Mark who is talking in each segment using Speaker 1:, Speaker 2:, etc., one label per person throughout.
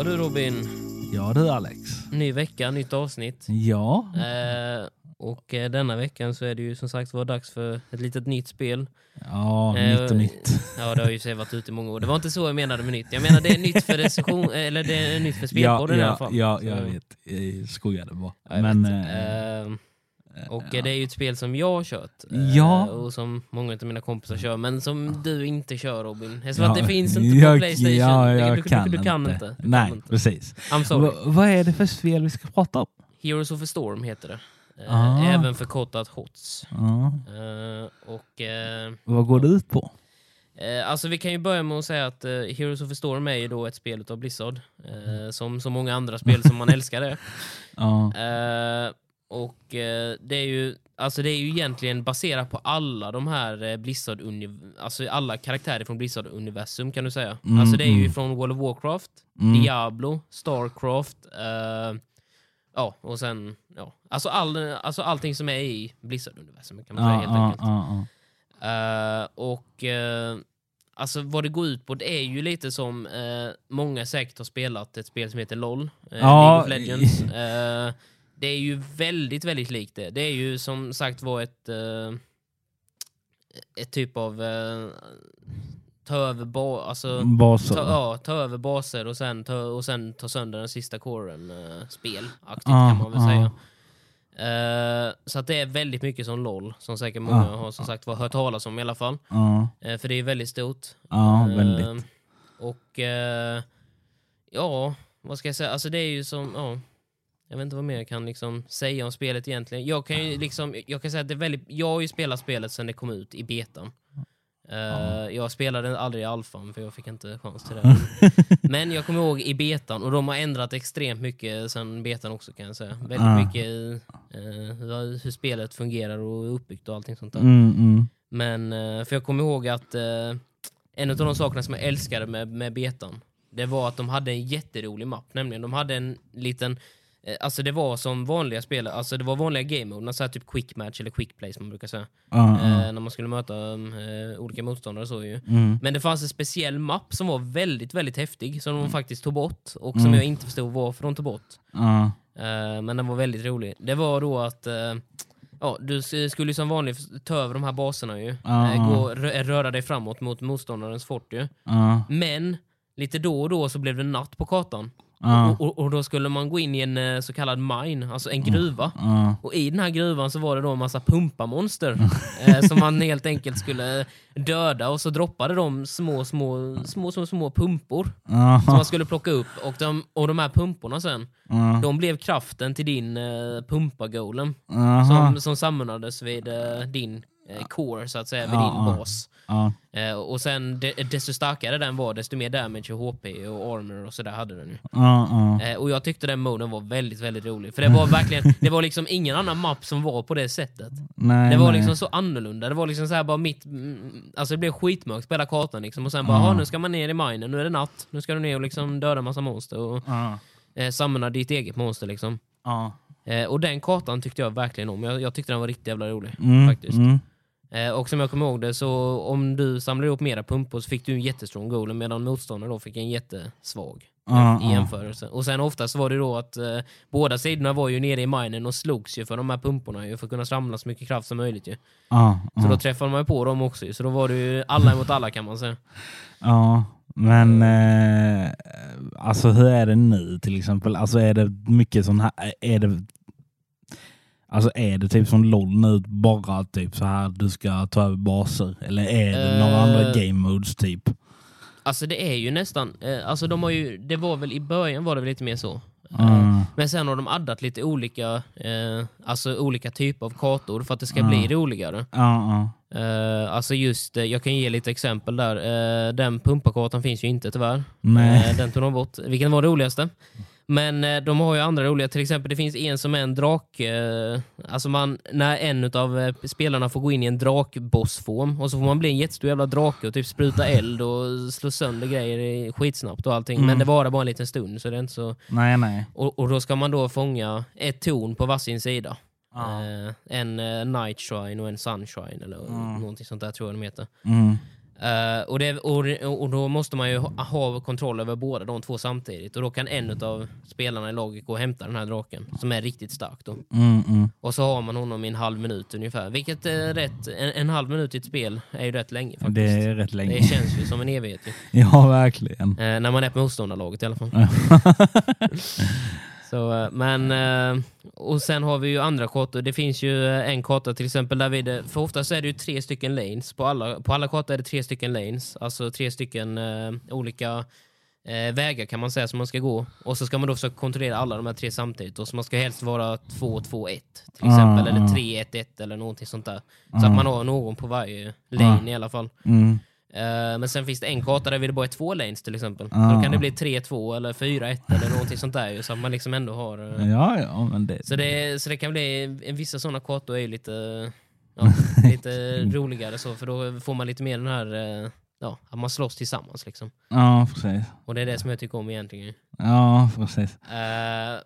Speaker 1: Ja du Robin,
Speaker 2: Ja du Alex.
Speaker 1: ny vecka, nytt avsnitt.
Speaker 2: Ja.
Speaker 1: Eh, och eh, denna veckan så är det ju som sagt var dags för ett litet nytt spel.
Speaker 2: Ja,
Speaker 1: Eh,
Speaker 2: nytt och nytt.
Speaker 1: Ja, det har ju sig varit ute i många år. Det var inte så jag menade med nytt. Jag menar det är nytt för recension, eller det är nytt för
Speaker 2: Ja,
Speaker 1: spelpodden i alla
Speaker 2: ja,
Speaker 1: fall.
Speaker 2: ja,
Speaker 1: Så-
Speaker 2: jag vet. Jag skojade bara.
Speaker 1: Ja, jag
Speaker 2: Men,
Speaker 1: och eh, det är ju ett spel som jag har kört. eh,
Speaker 2: Ja.
Speaker 1: Och som många av mina kompisar kör, men som du inte kör Robin. Eftersom
Speaker 2: ja,
Speaker 1: att det finns inte på
Speaker 2: jag-
Speaker 1: Playstation.
Speaker 2: Ja, jag
Speaker 1: du,
Speaker 2: kan,
Speaker 1: du, du kan
Speaker 2: inte.
Speaker 1: inte. Du
Speaker 2: Nej,
Speaker 1: kan inte.
Speaker 2: precis.
Speaker 1: I'm sorry.
Speaker 2: Va, vad är det för spel vi ska prata om?
Speaker 1: Heroes of a Storm heter det. Eh,
Speaker 2: Ah.
Speaker 1: Även förkortat HOTS.
Speaker 2: Ja.
Speaker 1: Eh, och, eh,
Speaker 2: Vad går det ut på?
Speaker 1: eh, alltså vi kan ju börja med att säga att eh, Heroes of a Storm är ju då ett spel av Blizzard. Eh, som så många andra spel som man älskar det.
Speaker 2: Ja.
Speaker 1: Och eh, det är ju Alltså det är ju egentligen baserat på alla de här eh, Blizzard alltså alla karaktärer från Blizzard-universum kan du säga.
Speaker 2: Mm,
Speaker 1: alltså det är ju
Speaker 2: mm.
Speaker 1: från World of Warcraft,
Speaker 2: Mm.
Speaker 1: Diablo, Starcraft, eh, ja och sen, ja. Alltså, all, alltså allting som är i Blizzard-universum kan man säga
Speaker 2: Ja,
Speaker 1: helt
Speaker 2: ja,
Speaker 1: enkelt.
Speaker 2: ja.
Speaker 1: Eh, och eh, alltså vad det går ut på, det är ju lite som eh, många säkert har spelat ett spel som heter LOL, League of Legends. Eh, det är ju väldigt, väldigt likt det. Det är ju som sagt var ett, eh, ett typ av eh, ta över ba alltså,
Speaker 2: Baser.
Speaker 1: ta, ja, ta över baser och sen ta, och sen ta sönder den sista coren uh, spel aktivt
Speaker 2: Ah,
Speaker 1: kan man väl
Speaker 2: ah.
Speaker 1: säga. Eh, så att det är väldigt mycket som LOL, som säkert många
Speaker 2: Ah,
Speaker 1: har som sagt var hört talas om i alla fall.
Speaker 2: Ja,
Speaker 1: Eh, för det är väldigt stort.
Speaker 2: ja
Speaker 1: Eh,
Speaker 2: väldigt.
Speaker 1: och eh, ja, vad ska jag säga? Alltså det är ju som, ja, jag vet inte vad mer jag kan liksom säga om spelet egentligen. Jag kan ju liksom, jag kan säga att det är väldigt, jag har ju spelat spelet sedan det kom ut i betan. Eh, Jag spelade aldrig i alfan för jag fick inte chans till det. Men jag kommer ihåg i betan och de har ändrat extremt mycket sedan betan också kan jag säga. Väldigt
Speaker 2: Ah.
Speaker 1: mycket eh, hur, hur spelet fungerar och är uppbyggt och allting sånt där.
Speaker 2: Mm, mm.
Speaker 1: Men, eh, för jag kommer ihåg att en av de sakerna som jag älskade med, med betan, det var att de hade en jätterolig mapp. Nämligen, de hade en liten, alltså det var som vanliga spel, alltså det var vanliga game mode, så här typ quick match eller quick play som man brukar säga.
Speaker 2: Ja, ja.
Speaker 1: Eh, när man skulle möta eh, olika motståndare så ju.
Speaker 2: Mm.
Speaker 1: Men det fanns en speciell mapp som var väldigt, väldigt häftig, som de faktiskt tog bort och som
Speaker 2: Mm.
Speaker 1: jag inte förstod varför de tog bort.
Speaker 2: Ja.
Speaker 1: Eh, men den var väldigt rolig. Det var då att eh, ja, du skulle som vanligt ta över de här baserna ju. Eh, gå, rö- röra dig framåt mot motståndarens fort ju. Men lite då och då så blev det natt på kartan.
Speaker 2: Ja.
Speaker 1: Och, och, då skulle man gå in i en eh, så kallad mine, alltså en gruva.
Speaker 2: Ja.
Speaker 1: Och i den här gruvan så var det då en massa pumpamonster eh, som man helt enkelt skulle döda och så droppade de små, små, små, små, små pumpor
Speaker 2: Ja.
Speaker 1: som man skulle plocka upp och de, och de här pumporna sen, de blev kraften till din eh, pumpagolem som, som samlades vid eh, din eh, core, så att säga, vid
Speaker 2: Ja,
Speaker 1: din bas.
Speaker 2: Ja.
Speaker 1: Eh, och sen, de, desto starkare den var, desto mer damage och HP och armor och sådär hade den ju.
Speaker 2: Ja.
Speaker 1: Eh, och jag tyckte den moden var väldigt, väldigt rolig. För det var verkligen, det var liksom ingen annan mapp som var på det sättet.
Speaker 2: Nej,
Speaker 1: Det var
Speaker 2: nej.
Speaker 1: liksom så annorlunda. Det var liksom så här bara mitt... mm, Alltså det blev skitmörkt på hela kartan liksom. Och sen bara,
Speaker 2: Ja.
Speaker 1: "Ha, nu ska man ner i minen, nu är det natt. Nu ska du ner och liksom döda massa monster och
Speaker 2: Ja.
Speaker 1: eh, samla ditt eget monster liksom. Eh, och den kartan tyckte jag verkligen om. Jag, jag tyckte den var riktigt jävla rolig.
Speaker 2: Mm,
Speaker 1: faktiskt.
Speaker 2: mm.
Speaker 1: Eh, och som jag kommer ihåg det, så om du samlade ihop mera pumpor så fick du en jättestrong golem medan motståndaren då fick en jättesvag
Speaker 2: Ja,
Speaker 1: i
Speaker 2: ja.
Speaker 1: jämförelse. Och sen oftast var det då att eh, båda sidorna var ju nere i minen och slogs ju för de här pumporna ju, för att kunna samla så mycket kraft som möjligt ju.
Speaker 2: Ja.
Speaker 1: Så då träffade man ju på dem också ju. Så då var det ju alla emot alla kan man säga.
Speaker 2: Ja. Men eh, alltså hur är det nu till exempel? Alltså är det mycket sån här, är det Alltså är det typ som LOL nu, bara typ så här du ska ta över baser? Eller är det några
Speaker 1: Eh.
Speaker 2: andra game modes typ?
Speaker 1: Alltså det är ju nästan, eh, alltså de har ju, det var väl i början var det väl lite mer så. Eh,
Speaker 2: Mm.
Speaker 1: Men sen har de addat lite olika, eh, alltså olika typer av kartor för att det ska
Speaker 2: Ja.
Speaker 1: bli roligare.
Speaker 2: Ja.
Speaker 1: Eh, alltså just, jag kan ge lite exempel där. Eh, den pumpakartan finns ju inte tyvärr.
Speaker 2: Nej.
Speaker 1: Den tog de bort. Vilken var det roligaste? Men eh, de har ju andra roliga, till exempel det finns en som är en drak, eh, alltså man, när en av eh, spelarna får gå in i en drakbossform och så får man bli en jättestor jävla drake och typ spruta eld och slå sönder grejer skitsnabbt och allting.
Speaker 2: Mm.
Speaker 1: Men det varar bara en liten stund så det är inte så...
Speaker 2: Nej, nej.
Speaker 1: Och, och då ska man då fånga ett torn på varsin sida.
Speaker 2: Ja.
Speaker 1: Eh, en night shrine och en sunshine eller
Speaker 2: Mm.
Speaker 1: någonting sånt där tror jag de heter.
Speaker 2: Mm.
Speaker 1: Eh, och, det, och, och då måste man ju ha, ha kontroll över båda de två samtidigt. Och då kan en av spelarna i laget gå och hämta den här draken, som är riktigt stark. Då.
Speaker 2: Mm, mm.
Speaker 1: Och så har man honom i en halv minut ungefär. Vilket är rätt, en, en halv minut i ett spel är ju rätt länge faktiskt.
Speaker 2: Det är rätt länge.
Speaker 1: Det känns ju som en evighet ju.
Speaker 2: Ja, verkligen.
Speaker 1: Eh, när man är på motståndarlaget i alla fall. Så, eh, men, eh, och sen har vi ju andra kartor. Det finns ju eh, en karta till exempel där vi, för oftast är det ju tre stycken lanes. På alla, på alla kartor är det tre stycken lanes, alltså tre stycken eh, olika eh, vägar kan man säga som man ska gå. Och så ska man då försöka kontrollera alla de här tre samtidigt. Och så man ska helst vara 2-2-1 till
Speaker 2: Ah,
Speaker 1: exempel, eller
Speaker 2: ah.
Speaker 1: 3-1-1 eller någonting sånt där. Så att man har någon på varje lane i alla fall.
Speaker 2: Mm.
Speaker 1: Eh, men sen finns det en karta där det bara är två lanes till exempel.
Speaker 2: Ah.
Speaker 1: Då kan det bli 3-2 eller 4-1 eller någonting sånt där så att man liksom ändå har... eh,
Speaker 2: Ja, ja, men det...
Speaker 1: Så, det, så det kan bli, vissa sådana kartor är ju lite, ja, lite roligare så, för då får man lite mer den här, eh, ja, att man slåss tillsammans liksom.
Speaker 2: Ja, precis.
Speaker 1: Och det är det som jag tycker om egentligen.
Speaker 2: Ja, precis.
Speaker 1: Eh,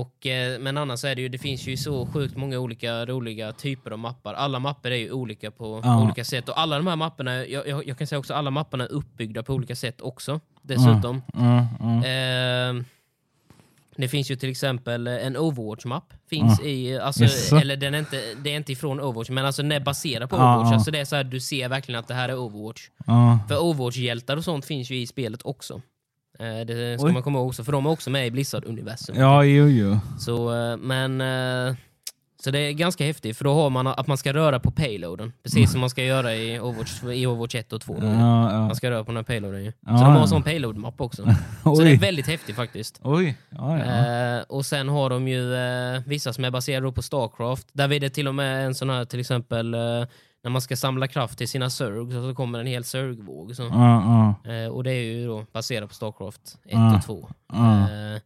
Speaker 1: och, eh, men annars är det ju, det finns ju så sjukt många olika roliga typer av mappar. Alla mappar är ju olika på
Speaker 2: Ja.
Speaker 1: olika sätt. Och alla de här mapparna, jag, jag, jag kan säga också alla mapparna är uppbyggda på olika sätt också. Dessutom.
Speaker 2: Ja, ja.
Speaker 1: Eh, det finns ju till exempel en Overwatch-mapp. Finns i, alltså,
Speaker 2: Jaså?
Speaker 1: eller den är inte, det är inte ifrån Overwatch, men alltså den är baserad på Overwatch.
Speaker 2: ja.
Speaker 1: Alltså det är så här, du ser verkligen att det här är Overwatch. För Overwatch-hjältar och sånt finns ju i spelet också. Eh, det ska
Speaker 2: Oj.
Speaker 1: man komma ihåg också, för de är också med i Blizzard-universum.
Speaker 2: ja jo, jo.
Speaker 1: Så, eh, men, eh, så det är ganska häftigt, för då har man att man ska röra på payloaden. Precis som man ska göra i Overwatch, i Overwatch 1 och 2. Då.
Speaker 2: Ja, ja.
Speaker 1: Man ska röra på den här payloaden ju.
Speaker 2: Ja,
Speaker 1: Så de har en sån payload-mapp också. Så det är väldigt häftigt faktiskt.
Speaker 2: oj.
Speaker 1: Och sen har de ju vissa som är baserade på Starcraft. Där vi det till och med en sån här till exempel när man ska samla kraft till sina Zerg så kommer en hel Zerg-våg. Så.
Speaker 2: Ja.
Speaker 1: Eh, och det är ju då baserat på Starcraft 1
Speaker 2: Ja.
Speaker 1: och 2.
Speaker 2: Ja.
Speaker 1: Eh,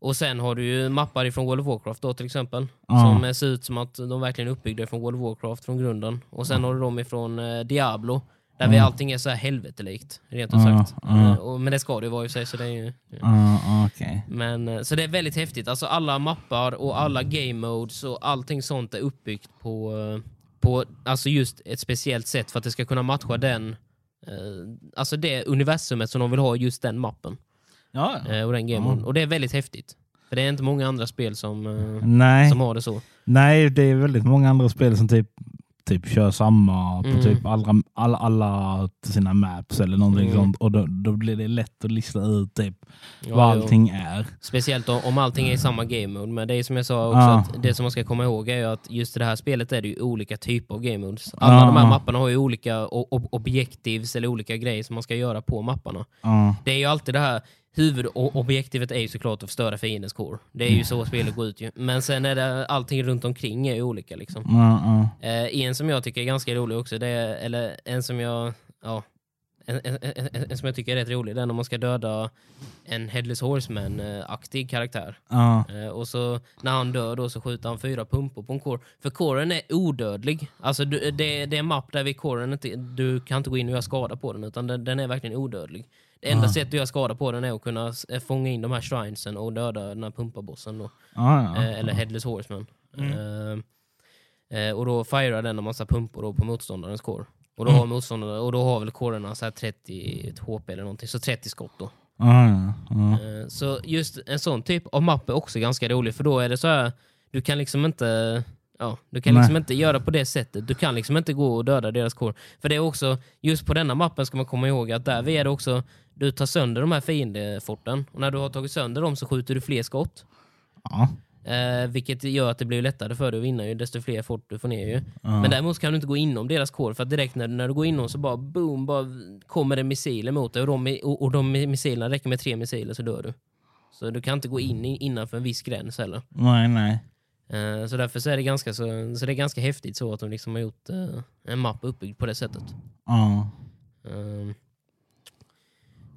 Speaker 1: och sen har du ju mappar ifrån World of Warcraft då till exempel. Som eh, ser ut som att de verkligen är uppbyggda från World of Warcraft från grunden. Och sen har du de ifrån eh, Diablo. Där vi
Speaker 2: Ja.
Speaker 1: allting är så här helvetelikt, rent ut sagt.
Speaker 2: ja.
Speaker 1: Eh, och, men det ska det ju vara i sig, så det är ju...
Speaker 2: Ja, okej.
Speaker 1: Men, så det är väldigt häftigt. Alltså alla mappar och alla game modes och allting sånt är uppbyggt på, på alltså just ett speciellt sätt för att det ska kunna matcha den eh, Alltså det universumet som de vill ha just den mappen
Speaker 2: Ja, ja.
Speaker 1: eh, och den game moden. Och det är väldigt häftigt. För det är inte många andra spel som, eh,
Speaker 2: Nej.
Speaker 1: som har det så.
Speaker 2: Nej, det är väldigt många andra spel som typ, typ kör samma på
Speaker 1: Mm.
Speaker 2: typ alla, alla, alla sina maps eller någonting
Speaker 1: Mm.
Speaker 2: sånt. Och då, då blir det lätt att lista ut typ
Speaker 1: Ja,
Speaker 2: vad allting är.
Speaker 1: Speciellt om, allting är i samma game mode. Men det är som jag sa också,
Speaker 2: Ja.
Speaker 1: att det som man ska komma ihåg är att just i det här spelet är det ju olika typer av game modes. Alla
Speaker 2: Ja.
Speaker 1: de här mapparna har ju olika o- ob- objectives eller olika grejer som man ska göra på mapparna. Det är ju alltid det här, huvudobjektivet är ju såklart att förstöra fiendens core. Det är ju så spelet går ut ju. Men sen är det allting runt omkring är olika liksom.
Speaker 2: ja, ja.
Speaker 1: Eh, en som jag tycker är ganska rolig också, det är, eller en som jag, ja, en, en, en, en, som jag tycker är rätt rolig, det är när man ska döda en Headless Horseman-aktig karaktär. Eh, och så när han dör då så skjuter han fyra pumpor på en core. För coren är odödlig. Alltså du, det, det är en mapp där vid coren inte, du kan inte gå in och göra skada på den, utan den, den är verkligen odödlig. Det enda
Speaker 2: Ah.
Speaker 1: sättet att göra skada på den är att kunna eh, fånga in de här shrinesen och döda den här pumpabossen då.
Speaker 2: ja, ja.
Speaker 1: Eh, eller Headless Horseman. Eh, eh, och då firar den en massa pumpor då på motståndarens core. Och då,
Speaker 2: Mm.
Speaker 1: har motståndaren, och då har väl corerna så här 30 HP eller någonting, så 30 skott då.
Speaker 2: ja, ja, ja.
Speaker 1: Eh, Så just en sån typ av mapp är också ganska rolig, för då är det så här, du kan liksom inte Ja, du kan
Speaker 2: Nej.
Speaker 1: liksom inte göra på det sättet. Du kan liksom inte gå och döda deras core. För det är också, just på denna mappen ska man komma ihåg att där är det också, du tar sönder de här fiendeforten och när du har tagit sönder dem så skjuter du fler skott.
Speaker 2: ja.
Speaker 1: Eh, vilket gör att det blir lättare för dig att vinna ju, desto fler fort du får ner ju.
Speaker 2: Ja.
Speaker 1: Men däremot kan du inte gå inom deras core för att direkt när, när du går inom så bara boom, bara kommer det missiler mot dig och de, och, och de missilerna räcker med tre missiler så dör du. Så du kan inte gå in innanför en viss gräns heller.
Speaker 2: Nej, nej.
Speaker 1: Eh, så därför så är det ganska, så, så det är ganska häftigt så att de liksom har gjort eh, en mapp uppbyggd på det sättet.
Speaker 2: Ja.
Speaker 1: Eh,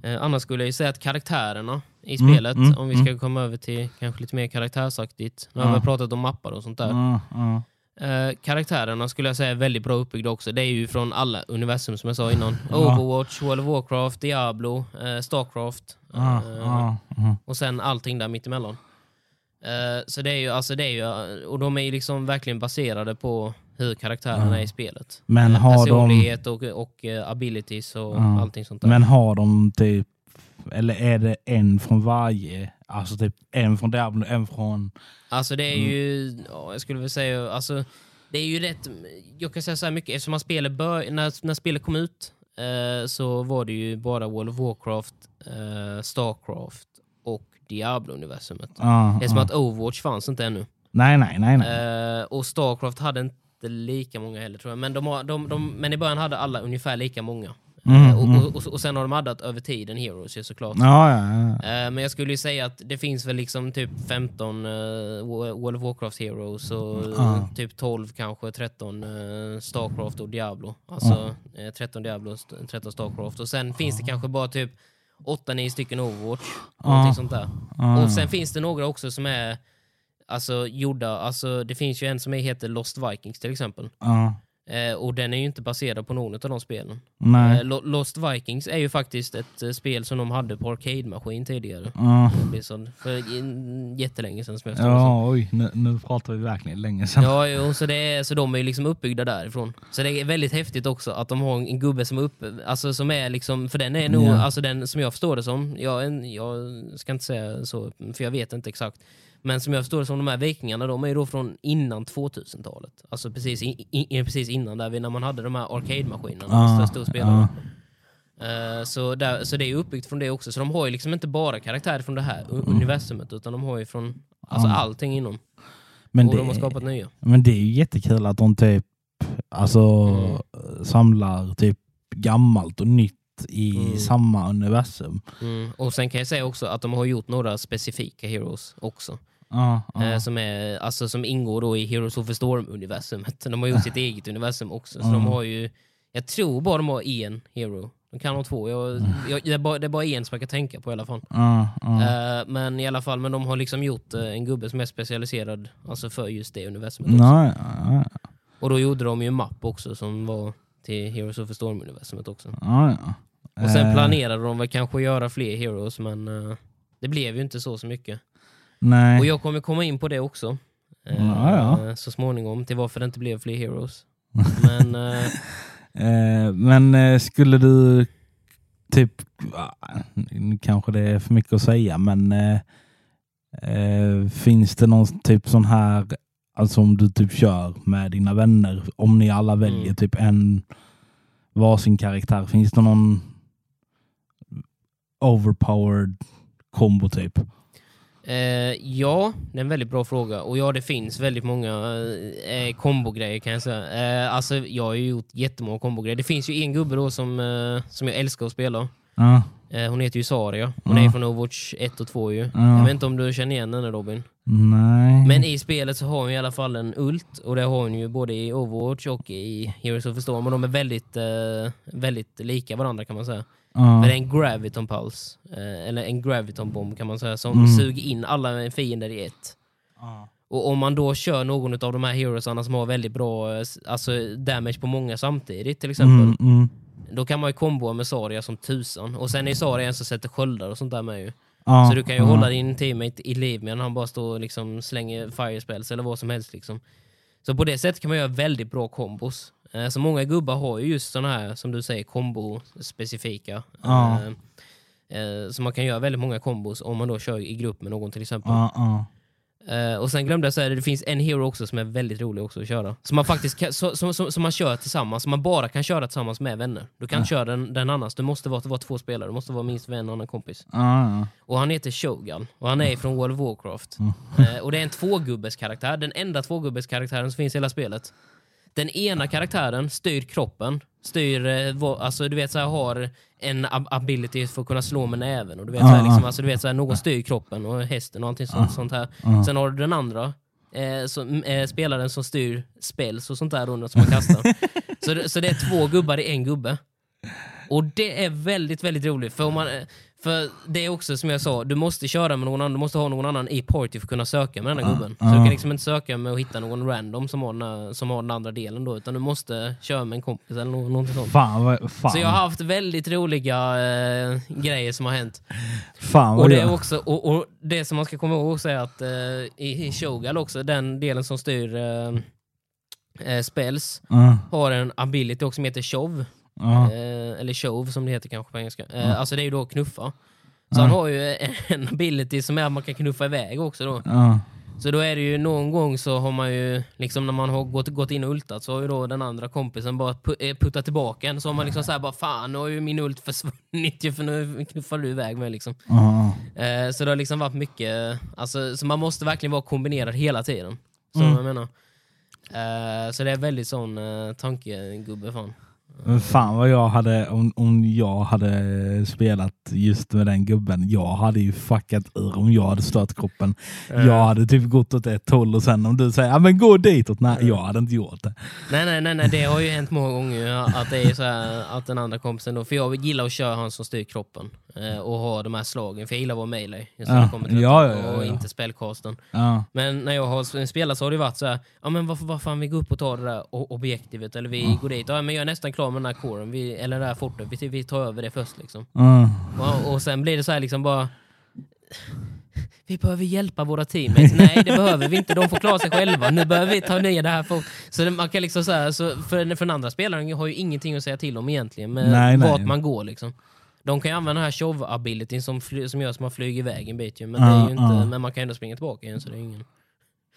Speaker 1: eh, annars skulle jag ju säga att karaktärerna i
Speaker 2: Mm,
Speaker 1: spelet,
Speaker 2: mm,
Speaker 1: om vi ska komma över till kanske lite mer karaktärsaktigt. Nu har
Speaker 2: Ja.
Speaker 1: vi pratat om mappar och sånt där.
Speaker 2: Ja, ja.
Speaker 1: Eh, karaktärerna skulle jag säga är väldigt bra uppbyggda också. Det är ju från alla universum som jag sa innan. Overwatch, World of Warcraft, Diablo, eh, Starcraft eh,
Speaker 2: ja.
Speaker 1: och sen allting där mittemellan. Eh, så det är ju, alltså det är ju, och de är ju liksom verkligen baserade på hur karaktärerna är i spelet.
Speaker 2: Men
Speaker 1: Eh,
Speaker 2: har de,
Speaker 1: Personlighet och, och eh, abilities och allting sånt där.
Speaker 2: men har de typ, eller är det en från varje? Alltså typ en från Diablo, en från...
Speaker 1: Alltså det är
Speaker 2: Mm.
Speaker 1: ju, ja, jag skulle väl säga, alltså det är ju rätt, jag kan säga så här mycket, eftersom man spelar bör, när, när spelet kom ut eh, så var det ju bara World of Warcraft, eh, Starcraft och Diablo-universumet.
Speaker 2: Ja,
Speaker 1: Det är som
Speaker 2: ja.
Speaker 1: att Overwatch fanns inte ännu.
Speaker 2: Nej, nej, nej. nej.
Speaker 1: Eh, och Starcraft hade inte lika många heller tror jag, men, de har, de, de, men i början hade alla ungefär lika många.
Speaker 2: Mm,
Speaker 1: Eh, och,
Speaker 2: mm.
Speaker 1: och, och, sen har de addat över tiden Heroes ju såklart.
Speaker 2: Ja, ja, ja.
Speaker 1: Eh, Men jag skulle ju säga att det finns väl liksom typ 15 uh, World of Warcraft Heroes och
Speaker 2: Ja.
Speaker 1: eh, typ 12 kanske 13 uh, Starcraft och Diablo. Alltså eh, 13 Diablo, st- 13 Starcraft. Och sen finns det kanske bara typ 8-9 stycken Overwatch. Någonting sånt där.
Speaker 2: ja.
Speaker 1: Och sen finns det några också som är alltså gjorda, alltså det finns ju en som heter Lost Vikings till exempel.
Speaker 2: Ja,
Speaker 1: Eh, och den är ju inte baserad på någon av de spelen. Eh, Lo- Lost Vikings är ju faktiskt ett eh, spel som de hade på arcade-maskin tidigare.
Speaker 2: Ja,
Speaker 1: Blizzard. För jättelänge sedan som jag
Speaker 2: ja oj, nu, nu pratar vi verkligen länge sedan.
Speaker 1: Ja, jo, så, det är, så de är ju liksom uppbyggda därifrån. Så det är väldigt häftigt också att de har en gubbe som är uppe, alltså som är liksom, för den är nog,
Speaker 2: Ja.
Speaker 1: alltså den som jag förstår det som, jag, jag ska inte säga så, för jag vet inte exakt. Men som jag förstår det som, de här vikingarna, de är ju då från innan 2000-talet. Alltså precis, i, i, precis innan, där vi, när man hade de här arcade-maskinerna. Stor spelare.
Speaker 2: ja.
Speaker 1: Eh, så, där, så det är uppbyggt från det också. Så de har ju liksom inte bara karaktärer från det här u- universumet, utan de har ju från alltså,
Speaker 2: Ja.
Speaker 1: allting inom.
Speaker 2: Men,
Speaker 1: och de har
Speaker 2: det,
Speaker 1: skapat nya.
Speaker 2: men det är ju jättekul att de typ alltså,
Speaker 1: Mm.
Speaker 2: samlar typ gammalt och nytt i
Speaker 1: Mm.
Speaker 2: samma universum.
Speaker 1: Mm. Och sen kan jag säga också att de har gjort några specifika heroes också.
Speaker 2: Ja.
Speaker 1: Eh, som, är, alltså, som ingår då i Heroes of the Storm-universumet. De har gjort sitt eget universum också. Så de har ju, jag tror bara de har en hero. De kan ha två. Jag, jag, det, är bara, det är bara en som jag kan tänka på i alla fall.
Speaker 2: ja.
Speaker 1: Eh, men i alla fall, men de har liksom gjort eh, en gubbe som är specialiserad alltså för just det universumet.
Speaker 2: Ja, ja,
Speaker 1: Och då gjorde de ju en mapp också som var till Heroes of the Storm-universumet också. Och sen planerade de väl kanske göra fler Heroes, men det blev ju inte så så mycket.
Speaker 2: Nej.
Speaker 1: Och jag kommer komma in på det också. eh,
Speaker 2: Ja, ja.
Speaker 1: Så småningom, till varför det inte blev fler Heroes. Men eh,
Speaker 2: Eh, men eh, skulle du typ, ah, kanske det är för mycket att säga, men eh, eh, finns det någon typ sån här, alltså om du typ kör med dina vänner, om ni alla väljer
Speaker 1: Mm.
Speaker 2: typ en varsin karaktär, finns det någon overpowered kombo typ?
Speaker 1: Eh, ja, det är en väldigt bra fråga. Och ja, det finns väldigt många eh, kombogrejer kan jag säga. Eh, alltså, jag har ju gjort jättemånga kombogrejer. Det finns ju en gubbe då som, eh, som jag älskar att spela.
Speaker 2: Ja,
Speaker 1: Eh, hon heter ju Saria. Hon
Speaker 2: Ja.
Speaker 1: är från Overwatch 1 och 2 ju.
Speaker 2: Ja.
Speaker 1: Jag vet inte om du känner igen henne Robin?
Speaker 2: nej.
Speaker 1: Men i spelet så har hon i alla fall en ult och det har hon ju både i Overwatch och i Heroes of the Storm och de är väldigt, eh, väldigt lika varandra kan man säga.
Speaker 2: Ja.
Speaker 1: Men det är en graviton pulse, eh, eller en graviton bomb kan man säga, som
Speaker 2: Mm.
Speaker 1: suger in alla fiender i ett.
Speaker 2: Ja.
Speaker 1: Och om man då kör någon av de här heroesarna som har väldigt bra eh, alltså damage på många samtidigt till exempel,
Speaker 2: Mm, mm.
Speaker 1: då kan man ju komboa med Saria som tusan. Och sen är Saria en som sätter sköldar och sånt där med ju.
Speaker 2: Ja,
Speaker 1: Så du kan ju
Speaker 2: ja.
Speaker 1: hålla din teammate i liv medan han bara står och liksom slänger fire spells eller vad som helst. Liksom. Så på det sättet kan man göra väldigt bra kombos. Eh, Så många gubbar har ju just sådana här, som du säger, kombo-specifika.
Speaker 2: Ja.
Speaker 1: Eh, eh, Så man kan göra väldigt många kombos om man då kör i grupp med någon till exempel.
Speaker 2: Ja, ja.
Speaker 1: Och sen glömde jag säga, det finns en hero också som är väldigt rolig också att köra. Som man faktiskt kan, så, som, som, som man kör tillsammans, som man bara kan köra tillsammans med vänner. Du kan inte köra den, den annars, det måste vara, vara två spelare, det måste vara minst en annan kompis.
Speaker 2: Ja.
Speaker 1: Och han heter Shogun och han är från World of Warcraft.
Speaker 2: Mm.
Speaker 1: Och det är en tvågubbes karaktär, den enda tvågubbes karaktären som finns i hela spelet. Den ena karaktären styr kroppen, styr, eh, alltså du vet så här, har en ab- ability för att kunna slå med näven. Och du vet, så här, liksom, alltså, du vet så här, någon styr kroppen och hästen och allting sånt, sånt här. Sen har du den andra, eh, som, eh, spelaren som styr spells och sånt där då, som man kastar. så, så det är två gubbar i en gubbe. Och det är väldigt, väldigt roligt. För, om man, eh, för det är också som jag sa, du måste köra med någon annan, du måste ha någon annan i party för att kunna söka med den här
Speaker 2: Ja,
Speaker 1: gubben. Så
Speaker 2: ja.
Speaker 1: du kan liksom inte söka med att hitta någon random som har den, här, som har den andra delen då, utan du måste köra med en kompis eller nå- någonting sånt.
Speaker 2: Fan, vad, fan.
Speaker 1: Så jag har haft väldigt roliga eh, grejer som har hänt.
Speaker 2: fan vad
Speaker 1: Och det, är också, och, och det som man ska komma ihåg också är att eh, i, i Shogal också, den delen som styr, eh, eh, spells
Speaker 2: Ja,
Speaker 1: har en ability också som heter shove.
Speaker 2: Ja,
Speaker 1: Eh, eller shove som det heter kanske på engelska. Eh,
Speaker 2: Mm.
Speaker 1: Alltså det är ju då knuffa. Så
Speaker 2: Ja.
Speaker 1: han har ju en ability som är att man kan knuffa iväg också då.
Speaker 2: ja,
Speaker 1: Så då är det ju någon gång så har man ju, liksom när man har gått, gått in och ultat så har ju då den andra kompisen bara eh, puttat tillbaka en. Så har man liksom såhär bara fan nu har ju min ult försvunnit ju för nu knuffar du iväg mig liksom.
Speaker 2: ja.
Speaker 1: Eh, så det har liksom varit mycket, alltså, så man måste verkligen vara kombinerad hela tiden. Så
Speaker 2: Mm.
Speaker 1: jag menar. Eh, så det är väldigt sån uh, tankegubbe fan.
Speaker 2: Men Fan vad jag hade, om, om jag hade spelat just med den gubben, jag hade ju fuckat ur om jag hade stört kroppen. Jag hade typ gått åt ett håll och sen om du säger ja men gå ditåt, nej jag hade inte gjort det.
Speaker 1: Nej, nej, nej, nej, det har ju hänt många gånger att det är så här, att den andra kompisen då, för jag gillar att köra han som styr kroppen eh, och ha de här slagen, för jag gillar att vara melee
Speaker 2: Ja, ja, ja, ja,
Speaker 1: och inte spellcasten. Men när jag har spelat så har det varit så här, ja men varför, varför fan vi går upp och tar det där objektivet, eller vi går dit, ja men jag är nästan klar med den här vi, eller det här fortet, vi, vi tar över det först liksom.
Speaker 2: Ja.
Speaker 1: Och, och sen blir det så här liksom bara vi behöver hjälpa våra teammates. Nej, det behöver vi inte. De får klara sig själva. Nu behöver vi ta ner det här. För, så man kan liksom så här, så för, för den andra spelaren har ju ingenting att säga till om egentligen. Med
Speaker 2: Nej, nej.
Speaker 1: vart man går liksom. De kan ju använda den här shove-abilityn som, som gör att man flyger iväg en bit ju. Men, är ju
Speaker 2: Ja,
Speaker 1: inte,
Speaker 2: ja.
Speaker 1: men man kan ändå springa tillbaka igen så det är ingen...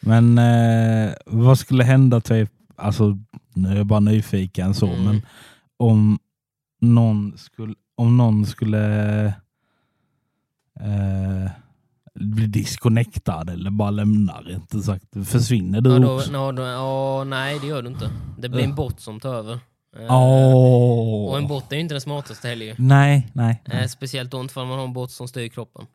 Speaker 2: Men eh, vad skulle hända typ, alltså nu är jag bara nyfiken så,
Speaker 1: Mm.
Speaker 2: men om någon skulle, om någon skulle eh, bli disconnectad eller bara lämnar, inte sagt, försvinner du
Speaker 1: Ja, då,
Speaker 2: också?
Speaker 1: no, då, ja, nej, det gör du inte. Det blir en bot som tar över. Eh,
Speaker 2: Åh.
Speaker 1: Och en bot är ju inte den smartaste heller ju.
Speaker 2: Nej, nej.
Speaker 1: Eh,
Speaker 2: Nej,
Speaker 1: speciellt då inte för man har en bot som styr kroppen.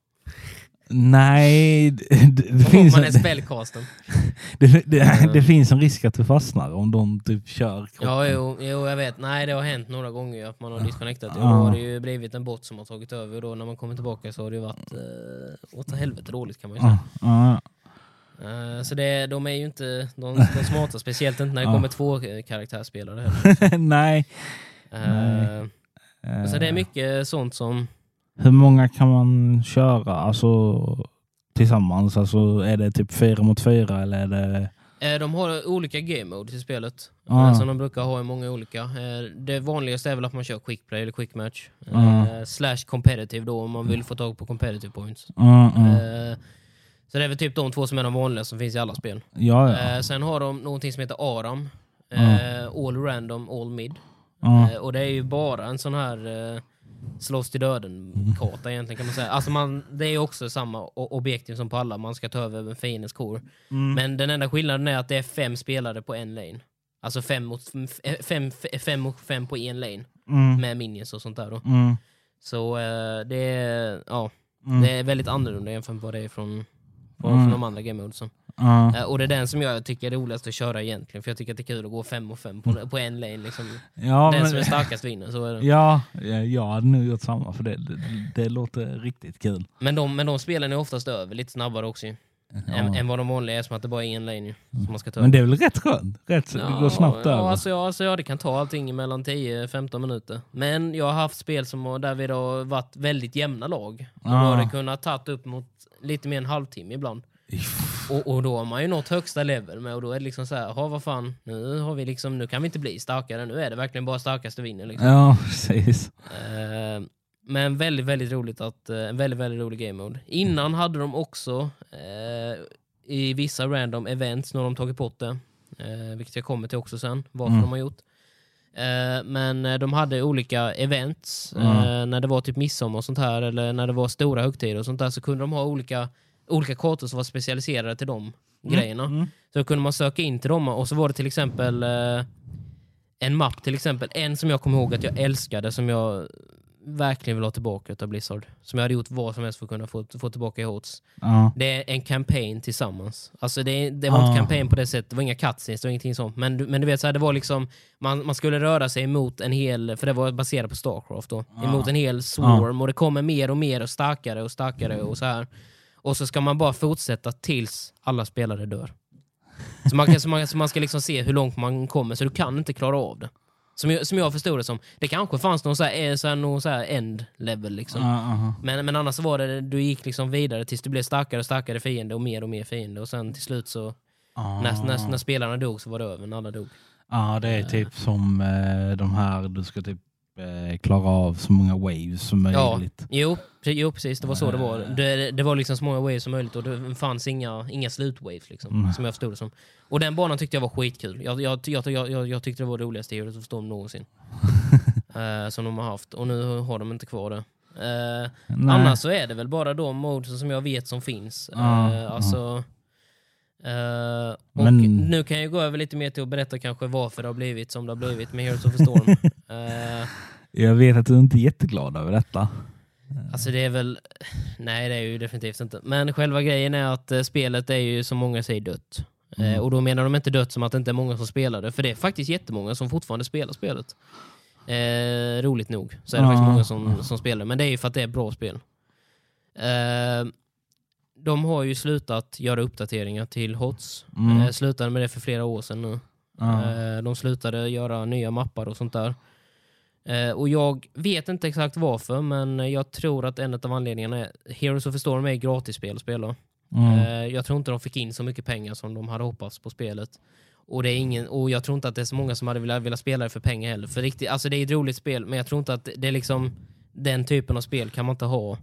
Speaker 2: Nej det, det, finns
Speaker 1: man är
Speaker 2: en,
Speaker 1: spellcasten.
Speaker 2: det, det, det finns en risk att du fastnar om de typ kör kroppen.
Speaker 1: Ja, jo, jo, jag vet. Nej, det har hänt några gånger att man har disconnectat.
Speaker 2: Ja.
Speaker 1: då har det ju blivit en bot som har tagit över. Och då när man kommer tillbaka så har det varit eh, åt helvete dåligt kan man ju säga.
Speaker 2: Ja.
Speaker 1: Eh, så det, de är ju inte de, de smarta, speciellt inte när det kommer två eh, karaktärsspelare heller.
Speaker 2: nej.
Speaker 1: Eh,
Speaker 2: Eh,
Speaker 1: så det är mycket sånt som...
Speaker 2: Hur många kan man köra alltså, tillsammans? Alltså, är det typ fyra mot fyra eller är det...
Speaker 1: Eh, de har olika game modes i spelet.
Speaker 2: Ah.
Speaker 1: Eh, som de brukar ha i många olika. Eh, det vanligaste är väl att man kör quick play eller quick match. Eh,
Speaker 2: Ah.
Speaker 1: Slash competitive då om man vill få tag på competitive points.
Speaker 2: Ja.
Speaker 1: Eh, så det är väl typ de två som är de vanliga som finns i alla spel.
Speaker 2: ja, ja.
Speaker 1: Eh, sen har de någonting som heter ARAM. Eh, All random, all mid.
Speaker 2: ja.
Speaker 1: Eh, och det är ju bara en sån här eh, slåss till döden-karta egentligen kan man säga. Alltså man, det är också samma o- objektiv som på alla, man ska ta över en fiendens core.
Speaker 2: Mm.
Speaker 1: Men den enda skillnaden är att det är fem spelare på en lane. Alltså fem mot f- fem, fem, mot fem på en lane
Speaker 2: Mm.
Speaker 1: med minions och sånt där då.
Speaker 2: Mm.
Speaker 1: Så eh, det, är, ja,
Speaker 2: Mm.
Speaker 1: det är väldigt annorlunda jämfört med vad det är från, från,
Speaker 2: Mm.
Speaker 1: från de andra game modesen. Eh, och det är den som jag tycker är roligast att köra egentligen, för jag tycker att det är kul att gå fem och fem på, på en lane. Liksom.
Speaker 2: Ja,
Speaker 1: den
Speaker 2: men-
Speaker 1: som är starkast vinner, så är det.
Speaker 2: Ja, ja, jag hade nog gjort samma för det, det, det låter riktigt kul.
Speaker 1: Men, de, men de spelen är oftast över lite snabbare också ju. Än, än vad de vanliga är, som att det bara är en lane ju, som man ska ta
Speaker 2: Men det är väl rätt skönt? Rätt, det går snabbt
Speaker 1: ja,
Speaker 2: över.
Speaker 1: Alltså, ja, alltså, ja, det kan ta allting mellan 10-15 minuter. Men jag har haft spel som har, där vi har varit väldigt jämna lag. Då har
Speaker 2: Ah.
Speaker 1: det kunnat ta upp mot lite mer än en halvtimme ibland. Och, och då har man ju nått högsta level med och då är det liksom så här, "Ha, vad fan, nu, har vi liksom, nu kan vi inte bli starkare, nu är det verkligen bara starkaste vinner. Liksom.
Speaker 2: Ja, precis.
Speaker 1: Eh, men väldigt, väldigt roligt att, eh, en väldigt, väldigt rolig game mode. Innan hade de också eh, i vissa random events, när de tagit bort det, eh, vilket jag kommer till också sen, varför
Speaker 2: Mm.
Speaker 1: de har gjort. Eh, men eh, de hade olika events,
Speaker 2: Mm.
Speaker 1: eh, när det var typ midsommar och sånt här, eller när det var stora högtider och sånt där, så kunde de ha olika, olika kartor som var specialiserade till de grejerna.
Speaker 2: Mm.
Speaker 1: Så kunde man söka in till dem och så var det till exempel en mapp, till exempel en som jag kommer ihåg att jag älskade, som jag verkligen vill ha tillbaka utav Blizzard. Som jag hade gjort vad som helst för att kunna få, få tillbaka i HOTS.
Speaker 2: Ja.
Speaker 1: Det är en campaign tillsammans. Alltså det, det var
Speaker 2: Ah.
Speaker 1: inte campaign på det sättet, det var inga cutscenes, det var ingenting sånt. Men, du- men du vet, så här, det var liksom, man, man skulle röra sig emot en hel, för det var baserat på Starcraft då,
Speaker 2: Ah.
Speaker 1: emot en hel swarm och det kommer mer och mer och starkare och starkare och så här. Och så ska man bara fortsätta tills alla spelare dör. Så man, kan, så man, så man ska liksom se hur långt man kommer, så du kan inte klara av det. Som jag, som jag förstod det som. Det kanske fanns någon så här, eh, så här, någon så här end level liksom.
Speaker 2: Ja, aha.
Speaker 1: Men, men annars var det, du gick liksom vidare tills du blev starkare och starkare fiende och mer och mer fiende och sen till slut så
Speaker 2: Ah.
Speaker 1: När, när, när spelarna dog så var det över, när alla dog.
Speaker 2: Ja, det är typ som eh, de här, du ska typ eh, klara av så många waves som
Speaker 1: Ja.
Speaker 2: möjligt.
Speaker 1: Jo, pre- jo, precis. Det var så det var. Det, det var liksom så många waves som möjligt och det fanns inga, inga slutwaves, liksom,
Speaker 2: Mm.
Speaker 1: som jag förstod det som. Och den banan tyckte jag var skitkul. Jag, jag, jag, jag, jag, tyckte det var det roligaste Heroes of Storm någonsin. Eh, som de har haft. Och nu har de inte kvar det. Eh,
Speaker 2: Nej.
Speaker 1: annars så är det väl bara de modes som jag vet som finns.
Speaker 2: Ja,
Speaker 1: Eh, alltså, eh, och
Speaker 2: Men-
Speaker 1: Nu kan jag gå över lite mer till att berätta kanske varför det har blivit som det har blivit med Heroes of the Storm. Eh,
Speaker 2: Jag vet att du inte är jätteglad över detta.
Speaker 1: Alltså det är väl... Nej det är ju definitivt inte. Men själva grejen är att eh, spelet är ju som många säger dött.
Speaker 2: Mm.
Speaker 1: Eh, och då menar de inte dött som att det inte är många som spelar det. För det är faktiskt jättemånga som fortfarande spelar spelet. Eh, roligt nog så är det
Speaker 2: Ja.
Speaker 1: faktiskt många som, som spelar. Men det är ju för att det är bra spel. Eh, de har ju slutat göra uppdateringar till HOTS.
Speaker 2: Mm.
Speaker 1: Eh, slutade med det för flera år sedan nu. Eh, De slutade göra nya mappar och sånt där. Eh, Och jag vet inte exakt varför, men jag tror att en av anledningarna är Heroes of the Storm är gratisspel att spela.
Speaker 2: Mm.
Speaker 1: Eh, Jag tror inte de fick in så mycket pengar som de hade hoppats på spelet. Och, det är ingen, och jag tror inte att det är så många som hade velat, velat spela det för pengar heller. För riktigt, alltså det är ett roligt spel, men jag tror inte att det är liksom den typen av spel kan man inte ha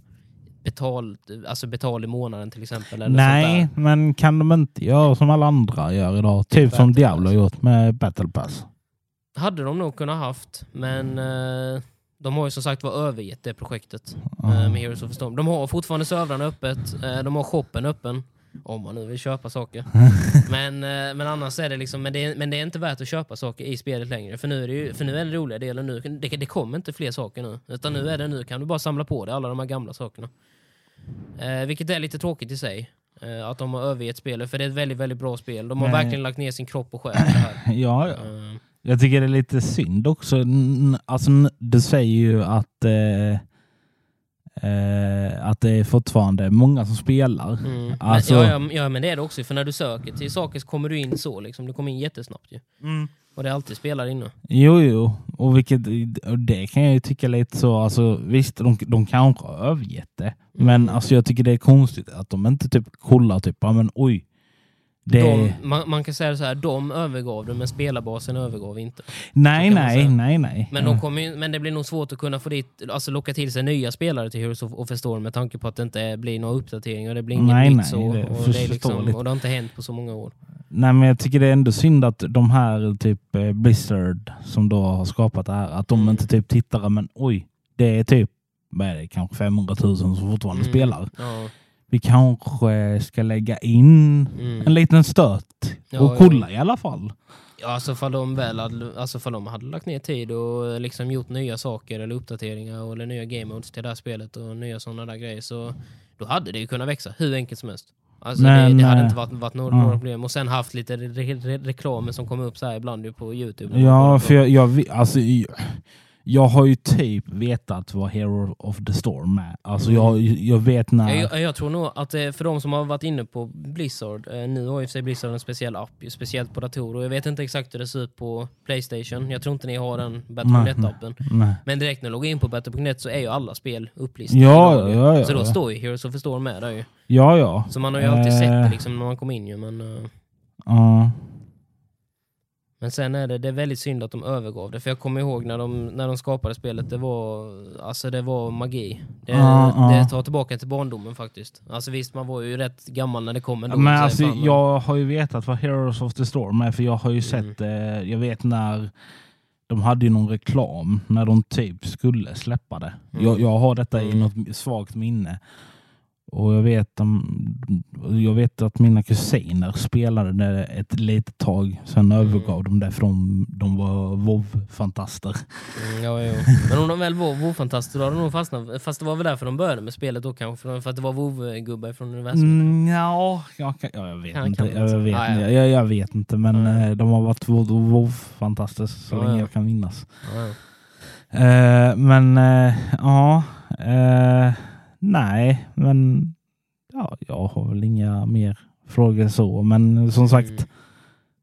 Speaker 1: betal, alltså betal i månaden till exempel. Eller
Speaker 2: Nej, men kan de inte göra som alla andra gör idag? Typ som
Speaker 1: Battle
Speaker 2: Diablo har gjort med Battle Pass.
Speaker 1: Hade de nog kunnat haft, men eh, de har ju som sagt var övergett det projektet. Eh, med Heroes of the Storm. De har fortfarande servrarna öppet, eh, de har shoppen öppen. Om man nu vill köpa saker. men, eh, men annars är det liksom, men det är, men det är inte värt att köpa saker i spelet längre. För nu är det, ju, för nu är det roliga delen nu, det, det kommer inte fler saker nu. Utan nu är det nu kan du bara samla på dig alla de här gamla sakerna. Eh, vilket är lite tråkigt i sig. Att de har övergett spelet, för det är ett väldigt, väldigt bra spel. De har verkligen lagt ner sin kropp och själ i det här.
Speaker 2: Ja, ja. Jag tycker det är lite synd också. Alltså, du säger ju att, eh, eh, att det är fortfarande många som spelar.
Speaker 1: Mm.
Speaker 2: Alltså-
Speaker 1: Men, ja, ja, ja, men det är det också. För när du söker till saker så kommer du in så. Liksom. Du kommer in jättesnabbt ju. Och det är alltid spelare inne.
Speaker 2: Jo, jo. Och, vilket, och det kan jag ju tycka lite så. Alltså, visst, de, de kanske har övergett det. Men
Speaker 1: Mm.
Speaker 2: alltså, jag tycker det är konstigt att de inte typ kollar typ, men oj. Det...
Speaker 1: De, man, man kan säga så här, de övergav det men spelarbasen övergav inte.
Speaker 2: nej, nej, nej, nej.
Speaker 1: Men, de kommer ju, men det blir nog svårt att kunna få dit, alltså locka till sig nya spelare till Heroes of, of Storm med tanke på att det inte blir några uppdateringar. Det blir inget
Speaker 2: Nej,
Speaker 1: nytt
Speaker 2: nej,
Speaker 1: så.
Speaker 2: det
Speaker 1: och, det är liksom, och det har inte hänt på så många år.
Speaker 2: Nej, men jag tycker det är ändå synd att de här typ eh, Blizzard som då har skapat det här, att de
Speaker 1: Mm.
Speaker 2: inte typ tittar, men oj, det är typ vad är det, kanske 500 000 som fortfarande
Speaker 1: Mm.
Speaker 2: spelar.
Speaker 1: Ja,
Speaker 2: Vi kanske ska lägga in
Speaker 1: mm.
Speaker 2: en liten stöt
Speaker 1: Ja,
Speaker 2: och
Speaker 1: ja.
Speaker 2: kolla i alla fall.
Speaker 1: Ja, alltså fall de väl hade, alltså fall de hade lagt ner tid och eh, liksom gjort nya saker eller uppdateringar eller nya game modes till det här spelet och nya sådana där grejer så då hade det ju kunnat växa hur enkelt som helst. Alltså
Speaker 2: Men,
Speaker 1: det, det hade
Speaker 2: eh,
Speaker 1: inte varit, varit några,
Speaker 2: ja.
Speaker 1: några problem. Och sen haft lite re, re, reklamer som kom upp så här ibland på Youtube.
Speaker 2: Ja, för jag, jag, alltså, jag, jag har ju typ vetat vad Hero of the Storm är. Alltså
Speaker 1: Mm.
Speaker 2: jag, jag vet när...
Speaker 1: Jag, jag, jag tror nog att eh, för de som har varit inne på Blizzard, eh, nu har ju för sig Blizzard en speciell app, speciellt på datorer. Jag vet inte exakt hur det ser ut på Playstation. Jag tror inte ni har den Battle.net-appen. Men direkt när du loggar in på Battle.net så är ju alla spel upplistade.
Speaker 2: Ja, ja, ja,
Speaker 1: så då står ju Heroes of the Storm med där ju.
Speaker 2: Ja, ja.
Speaker 1: Så man har ju alltid sett det
Speaker 2: Eh,
Speaker 1: liksom när man kom in ju. Men, eh,
Speaker 2: ja.
Speaker 1: Men sen är det, det är väldigt synd att de övergav det. För jag kommer ihåg när de, när de skapade spelet, det var, alltså det var magi. Det,
Speaker 2: ja.
Speaker 1: det tar tillbaka till barndomen faktiskt. Alltså visst, man var ju rätt gammal när det kom ändå.
Speaker 2: Men
Speaker 1: så
Speaker 2: alltså,
Speaker 1: fan, men-
Speaker 2: jag har ju vetat vad Heroes of the Storm är, för jag har ju
Speaker 1: Mm.
Speaker 2: sett, eh, jag vet när de hade ju någon reklam när de typ skulle släppa det.
Speaker 1: Mm.
Speaker 2: Jag, jag har detta i
Speaker 1: Mm.
Speaker 2: något svagt minne. Och jag vet, om- jag vet att mina kusiner spelade det ett litet tag, sen
Speaker 1: Mm.
Speaker 2: övergav de det för de, var WoW-fantaster.
Speaker 1: Mm, ja, ja. Men om de väl var WoW-fantaster då hade de nog fastnat. Fast det var väl därför de började med spelet då kanske. För, för att det var WoW-gubbar från universum.
Speaker 2: Mm, ja, jag, kan, ja, jag vet
Speaker 1: Kan-
Speaker 2: inte.
Speaker 1: kan
Speaker 2: Jag, vet,
Speaker 1: Ah, ja.
Speaker 2: Jag, jag vet inte, men eh, de har varit WoW- WoW-fantaster så
Speaker 1: Ja,
Speaker 2: länge
Speaker 1: ja.
Speaker 2: jag kan minnas.
Speaker 1: Ja.
Speaker 2: Eh, men eh, ja, eh, nej, men ja, jag har väl inga mer frågor så. Men som sagt,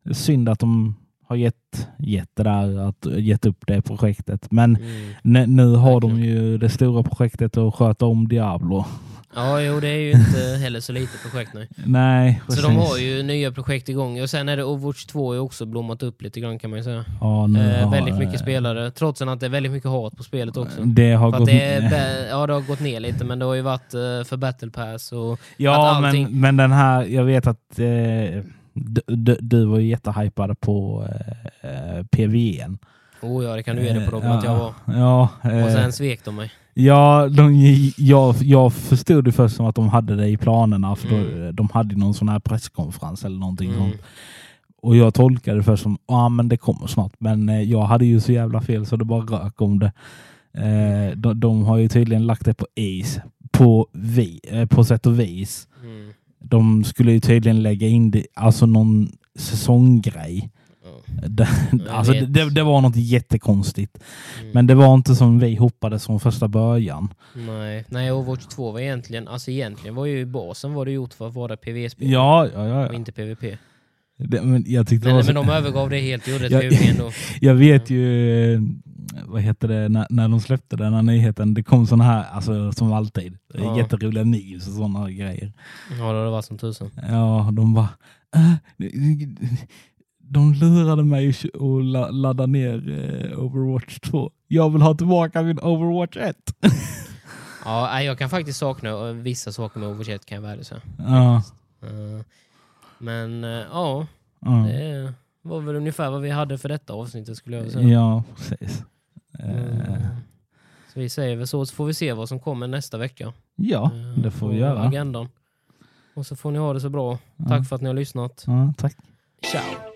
Speaker 1: Mm.
Speaker 2: synd att de har gett, gett där, att gett upp det projektet. Men
Speaker 1: Mm.
Speaker 2: nu har de
Speaker 1: Verkligen.
Speaker 2: ju det stora projektet att sköta om Diablo.
Speaker 1: Ja, jo, det är ju inte heller så litet projekt nej.
Speaker 2: Nej,
Speaker 1: Så de har ju nya projekt igång. Och sen är det Overwatch 2 har ju också blommat upp lite grann kan man ju säga.
Speaker 2: Ja, nu
Speaker 1: Eh, väldigt mycket
Speaker 2: eh,
Speaker 1: spelare, trots att det är väldigt mycket hat på spelet också.
Speaker 2: Det har
Speaker 1: För
Speaker 2: gått...
Speaker 1: det, är, ja, det har gått ner lite, men det har ju varit eh, för battle pass och
Speaker 2: Ja,
Speaker 1: allting-
Speaker 2: men, men den här, jag vet att eh, du, du, du var ju jättehypad på eh, PVN.
Speaker 1: Oh ja, det kan du ge det på Robin att jag var.
Speaker 2: Ja, eh,
Speaker 1: Och sen svek de mig.
Speaker 2: ja de, jag, jag förstod det först som att de hade det i planerna, för
Speaker 1: Mm.
Speaker 2: då, de hade någon sån här presskonferens eller någonting
Speaker 1: Mm.
Speaker 2: sånt. Och jag tolkade det först som ja men det kommer snart. Men eh, jag hade ju så jävla fel så det bara rök om det. Eh, de, de har ju tydligen lagt det på is på, vi, eh, på sätt och vis.
Speaker 1: Mm.
Speaker 2: De skulle ju tydligen lägga in det, alltså någon säsonggrej.
Speaker 1: Ja.
Speaker 2: Det,
Speaker 1: Jag
Speaker 2: alltså, det, det var något jättekonstigt.
Speaker 1: Mm.
Speaker 2: Men det var inte som vi hoppades från första början.
Speaker 1: Nej, nej Overwatch 2 var egentligen, alltså egentligen var ju basen var det gjort för att vara PV-spel
Speaker 2: Ja, ja, ja.
Speaker 1: och inte PVP.
Speaker 2: Det, men jag tyckte det
Speaker 1: Men,
Speaker 2: var så,
Speaker 1: men de övergav det helt och gjorde ett
Speaker 2: Ja,
Speaker 1: PVP ändå.
Speaker 2: Jag vet ju, eh, vad heter det, när, när de släppte den här nyheten, det kom såna här, alltså som alltid,
Speaker 1: Ja.
Speaker 2: jätteroliga memes och sådana grejer.
Speaker 1: Ja, det har det varit som tusan.
Speaker 2: Ja, de bara, äh, de lurade mig att la- ladda ner eh, Overwatch 2. Jag vill ha tillbaka min Overwatch 1.
Speaker 1: Ja, jag kan faktiskt sakna eh, vissa saker med Overwatch 1 kan jag väl säga.
Speaker 2: Ja,
Speaker 1: Eh, Men ja,
Speaker 2: ja.
Speaker 1: det var väl ungefär vad vi hade för detta avsnittet skulle jag säga.
Speaker 2: ja precis.
Speaker 1: Mm. Så vi säger väl så, så får vi se vad som kommer nästa vecka.
Speaker 2: Ja, det får vi göra.
Speaker 1: Agendan. Och så får ni ha det så bra.
Speaker 2: Ja.
Speaker 1: Tack för att ni har lyssnat.
Speaker 2: Ja, tack.
Speaker 1: Ciao!